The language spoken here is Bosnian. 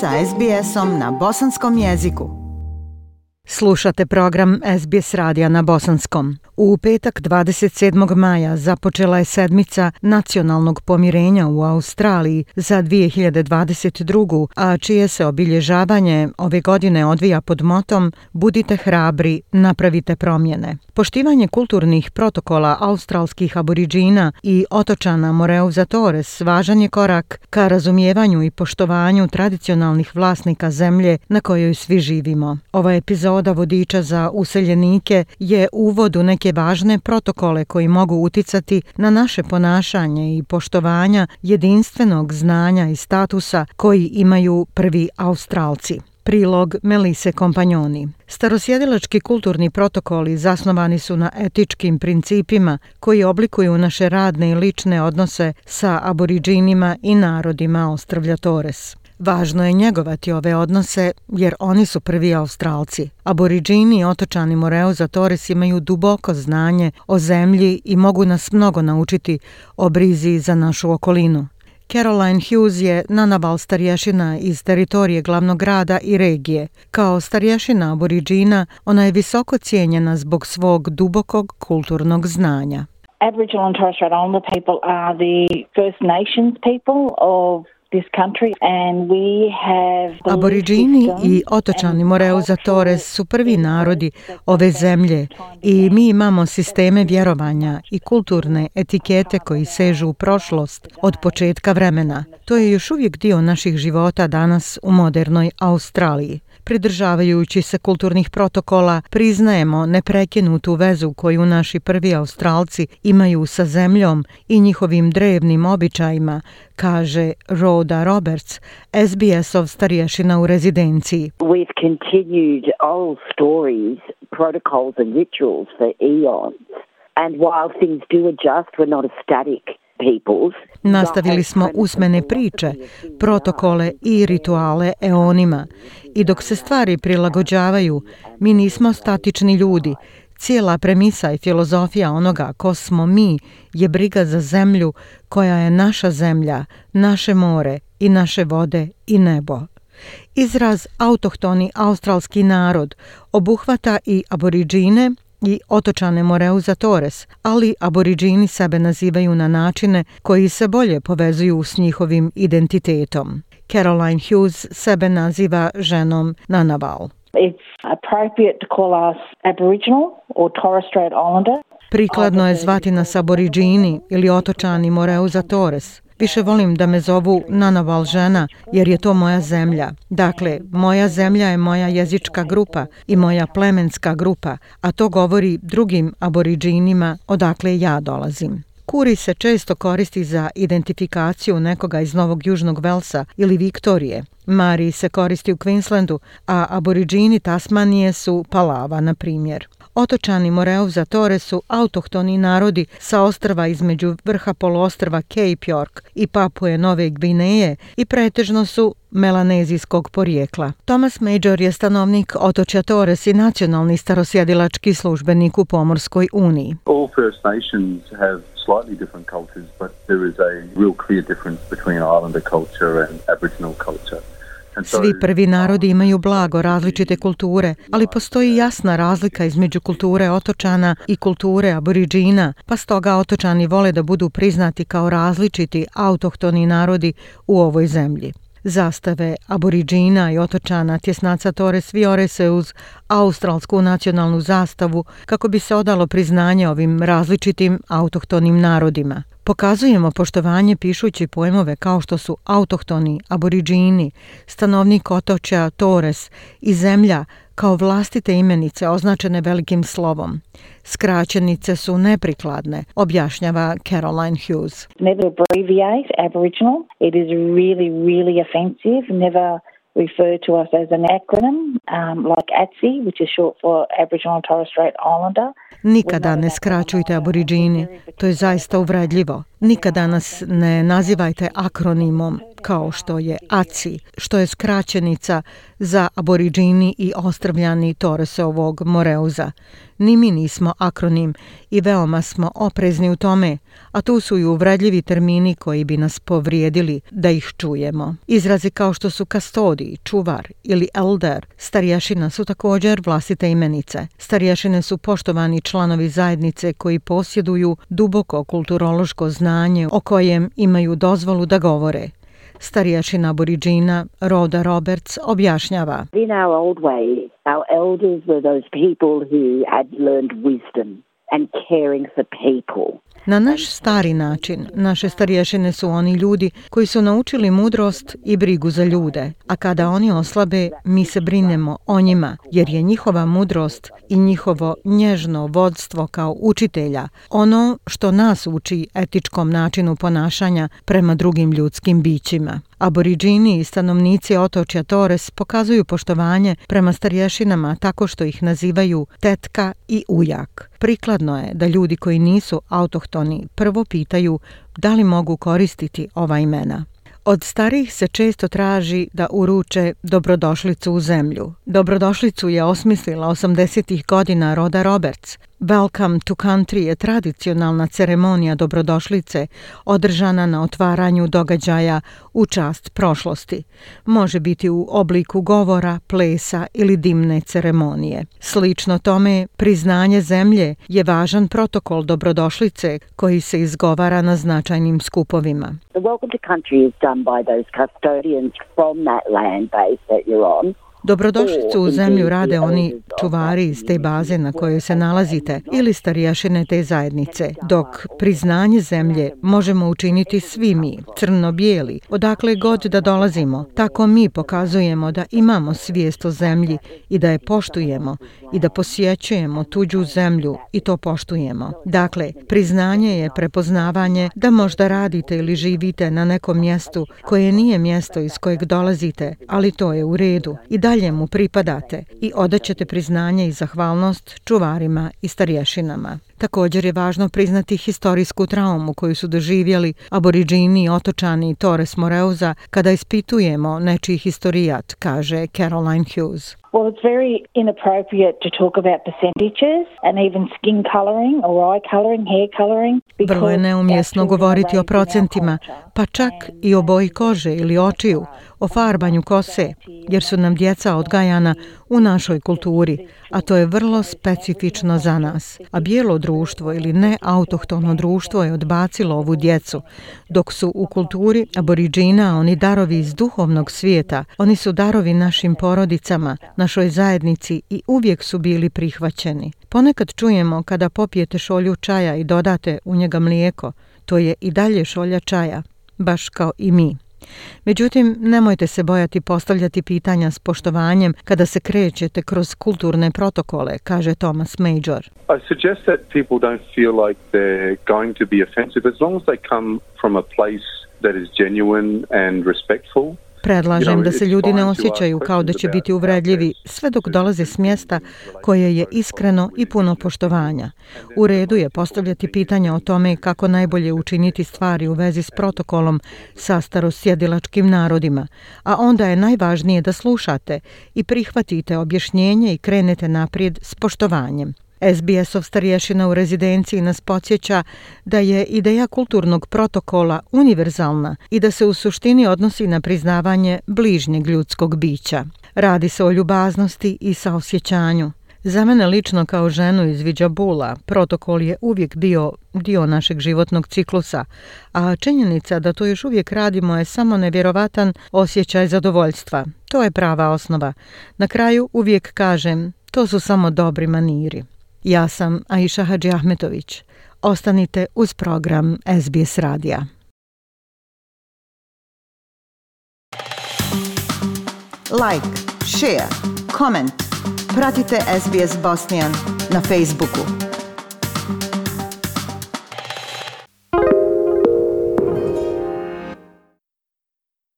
sa SBS-om na bosanskom jeziku. Slušate program SBS radija na bosanskom. U petak 27. maja započela je sedmica nacionalnog pomirenja u Australiji za 2022. a čije se obilježavanje ove godine odvija pod motom Budite hrabri, napravite promjene. Poštivanje kulturnih protokola australskih aboriđina i otočana Moreuza Torres važan je korak ka razumijevanju i poštovanju tradicionalnih vlasnika zemlje na kojoj svi živimo. Ova epizoda vodiča za useljenike je uvod u neke važne protokole koji mogu uticati na naše ponašanje i poštovanja jedinstvenog znanja i statusa koji imaju prvi Australci. Prilog Melise Kompanjoni. Starosjedilački kulturni protokoli zasnovani su na etičkim principima koji oblikuju naše radne i lične odnose sa aboriđinima i narodima Ostrvlja Torres. Važno je njegovati ove odnose jer oni su prvi Australci. Aboriđini i otočani Moreuza Torres imaju duboko znanje o zemlji i mogu nas mnogo naučiti o brizi za našu okolinu. Caroline Hughes je nanaval starješina iz teritorije glavnog grada i regije. Kao starješina aboriđina, ona je visoko cijenjena zbog svog dubokog kulturnog znanja. Aboriginal and Torres Strait Islander people are the First Nations people of Aboriđini i otočani Moreuza Torres su prvi narodi ove zemlje i mi imamo sisteme vjerovanja i kulturne etikete koji sežu u prošlost od početka vremena. To je još uvijek dio naših života danas u modernoj Australiji. Pridržavajući se kulturnih protokola, priznajemo neprekinutu vezu koju naši prvi Australci imaju sa zemljom i njihovim drevnim običajima, kaže Rhoda Roberts, SBS-ov starješina u rezidenciji. We've continued old stories, protocols and rituals for eons. And while things do adjust, we're not a static Nastavili smo usmene priče, protokole i rituale eonima i dok se stvari prilagođavaju, mi nismo statični ljudi. Cijela premisa i filozofija onoga ko smo mi je briga za zemlju koja je naša zemlja, naše more i naše vode i nebo. Izraz autohtoni australski narod obuhvata i aboriđine i otočane Moreuza Torres, ali aboriđini sebe nazivaju na načine koji se bolje povezuju s njihovim identitetom. Caroline Hughes sebe naziva ženom Nanaval. It's appropriate to call us Aboriginal or Torres Strait Islander. Prikladno je zvati nas aboriđini ili otočani Moreuza Torres, Više volim da me zovu Nanaval žena, jer je to moja zemlja. Dakle, moja zemlja je moja jezička grupa i moja plemenska grupa, a to govori drugim aboriđinima odakle ja dolazim. Kuri se često koristi za identifikaciju nekoga iz Novog Južnog Velsa ili Viktorije. Mari se koristi u Queenslandu, a aboriđini Tasmanije su Palava, na primjer. Otočani Moreuza Tore su autohtoni narodi sa ostrva između vrha poluostrva Cape York i Papuje Nove Gvineje i pretežno su melanezijskog porijekla. Thomas Major je stanovnik otočja Torres i nacionalni starosjedilački službenik u Pomorskoj uniji. All First Nations have slightly different cultures, but there is a real clear difference between Islander culture and Aboriginal culture. Svi prvi narodi imaju blago različite kulture, ali postoji jasna razlika između kulture otočana i kulture aboriđina, pa stoga otočani vole da budu priznati kao različiti autohtoni narodi u ovoj zemlji. Zastave aboriđina i otočana tjesnaca Torres viore uz australsku nacionalnu zastavu kako bi se odalo priznanje ovim različitim autohtonim narodima. Pokazujemo poštovanje pišući pojmove kao što su autohtoni, aboriđini, stanovnik otočja, Torres i zemlja kao vlastite imenice označene velikim slovom. Skraćenice su neprikladne, objašnjava Caroline Hughes. Never abbreviate Aboriginal. It is really, really offensive. Never refer to us as an acronym um, like ATSI, which is short for Aboriginal and Torres Strait Islander. Nikada ne skraćujte aboriđini, to je zaista uvredljivo. Nikada nas ne nazivajte akronimom kao što je ACI, što je skraćenica za aboriđini i ostrvljani Toresovog Moreuza. Ni mi nismo akronim i veoma smo oprezni u tome, a tu su i uvredljivi termini koji bi nas povrijedili da ih čujemo. Izrazi kao što su kastodi, čuvar ili elder, starješina su također vlastite imenice. Stariješine su poštovani članovi zajednice koji posjeduju duboko kulturološko znanje o kojem imaju dozvolu da govore. Stariješina Aboriđina Roda Roberts objašnjava. In our old way, our elders were those people who had learned wisdom and caring for people. Na naš stari način, naše starješine su oni ljudi koji su naučili mudrost i brigu za ljude, a kada oni oslabe, mi se brinemo o njima, jer je njihova mudrost i njihovo nježno vodstvo kao učitelja ono što nas uči etičkom načinu ponašanja prema drugim ljudskim bićima. Aboriđini i stanovnici otočja Torres pokazuju poštovanje prema starješinama tako što ih nazivaju tetka i ujak. Prikladno je da ljudi koji nisu autohtoni prvo pitaju da li mogu koristiti ova imena. Od starih se često traži da uruče dobrodošlicu u zemlju. Dobrodošlicu je osmislila 80-ih godina Roda Roberts, Welcome to Country je tradicionalna ceremonija dobrodošlice održana na otvaranju događaja u čast prošlosti. Može biti u obliku govora, plesa ili dimne ceremonije. Slično tome, priznanje zemlje je važan protokol dobrodošlice koji se izgovara na značajnim skupovima. The welcome to country is done by those custodians from that land base that you're on. Dobrodošlicu u zemlju rade oni čuvari iz te baze na kojoj se nalazite ili starijašine te zajednice, dok priznanje zemlje možemo učiniti svi mi, crno-bijeli, odakle god da dolazimo. Tako mi pokazujemo da imamo svijest o zemlji i da je poštujemo i da posjećujemo tuđu zemlju i to poštujemo. Dakle, priznanje je prepoznavanje da možda radite ili živite na nekom mjestu koje nije mjesto iz kojeg dolazite, ali to je u redu i da dalje mu pripadate i odaćete priznanje i zahvalnost čuvarima i starješinama. Također je važno priznati historijsku traumu koju su doživjeli aboriđini i otočani Torres Moreuza kada ispitujemo nečiji historijat, kaže Caroline Hughes. Well, it's very inappropriate to talk about percentages and even skin colouring or eye colouring, hair colouring. Vrlo je neumjesno govoriti o procentima, pa čak i o boji kože ili očiju, o farbanju kose, jer su nam djeca odgajana u našoj kulturi, a to je vrlo specifično za nas. A bijelo društvo ili ne autohtono društvo je odbacilo ovu djecu, dok su u kulturi aboriđina oni darovi iz duhovnog svijeta, oni su darovi našim porodicama, našoj zajednici i uvijek su bili prihvaćeni. Ponekad čujemo kada popijete šolju čaja i dodate u njega mlijeko, to je i dalje šolja čaja, baš kao i mi. Međutim, nemojte se bojati postavljati pitanja s poštovanjem kada se krećete kroz kulturne protokole, kaže Thomas Major. I suggest that people don't feel like they're going to be offensive as long as they come from a place that is genuine and respectful. Predlažem da se ljudi ne osjećaju kao da će biti uvredljivi sve dok dolaze s mjesta koje je iskreno i puno poštovanja. U redu je postavljati pitanja o tome kako najbolje učiniti stvari u vezi s protokolom sa starosjedilačkim narodima, a onda je najvažnije da slušate i prihvatite objašnjenje i krenete naprijed s poštovanjem. SBS-ov starješina u rezidenciji nas podsjeća da je ideja kulturnog protokola univerzalna i da se u suštini odnosi na priznavanje bližnjeg ljudskog bića. Radi se o ljubaznosti i saosjećanju. Za mene lično kao ženu iz Viđabula, protokol je uvijek bio dio našeg životnog ciklusa, a činjenica da to još uvijek radimo je samo nevjerovatan osjećaj zadovoljstva. To je prava osnova. Na kraju uvijek kažem, to su samo dobri maniri. Ja sam Aisha Hadži Ahmetović. Ostanite uz program SBS Radija. Like, share, comment. Pratite SBS Bosnian na Facebooku.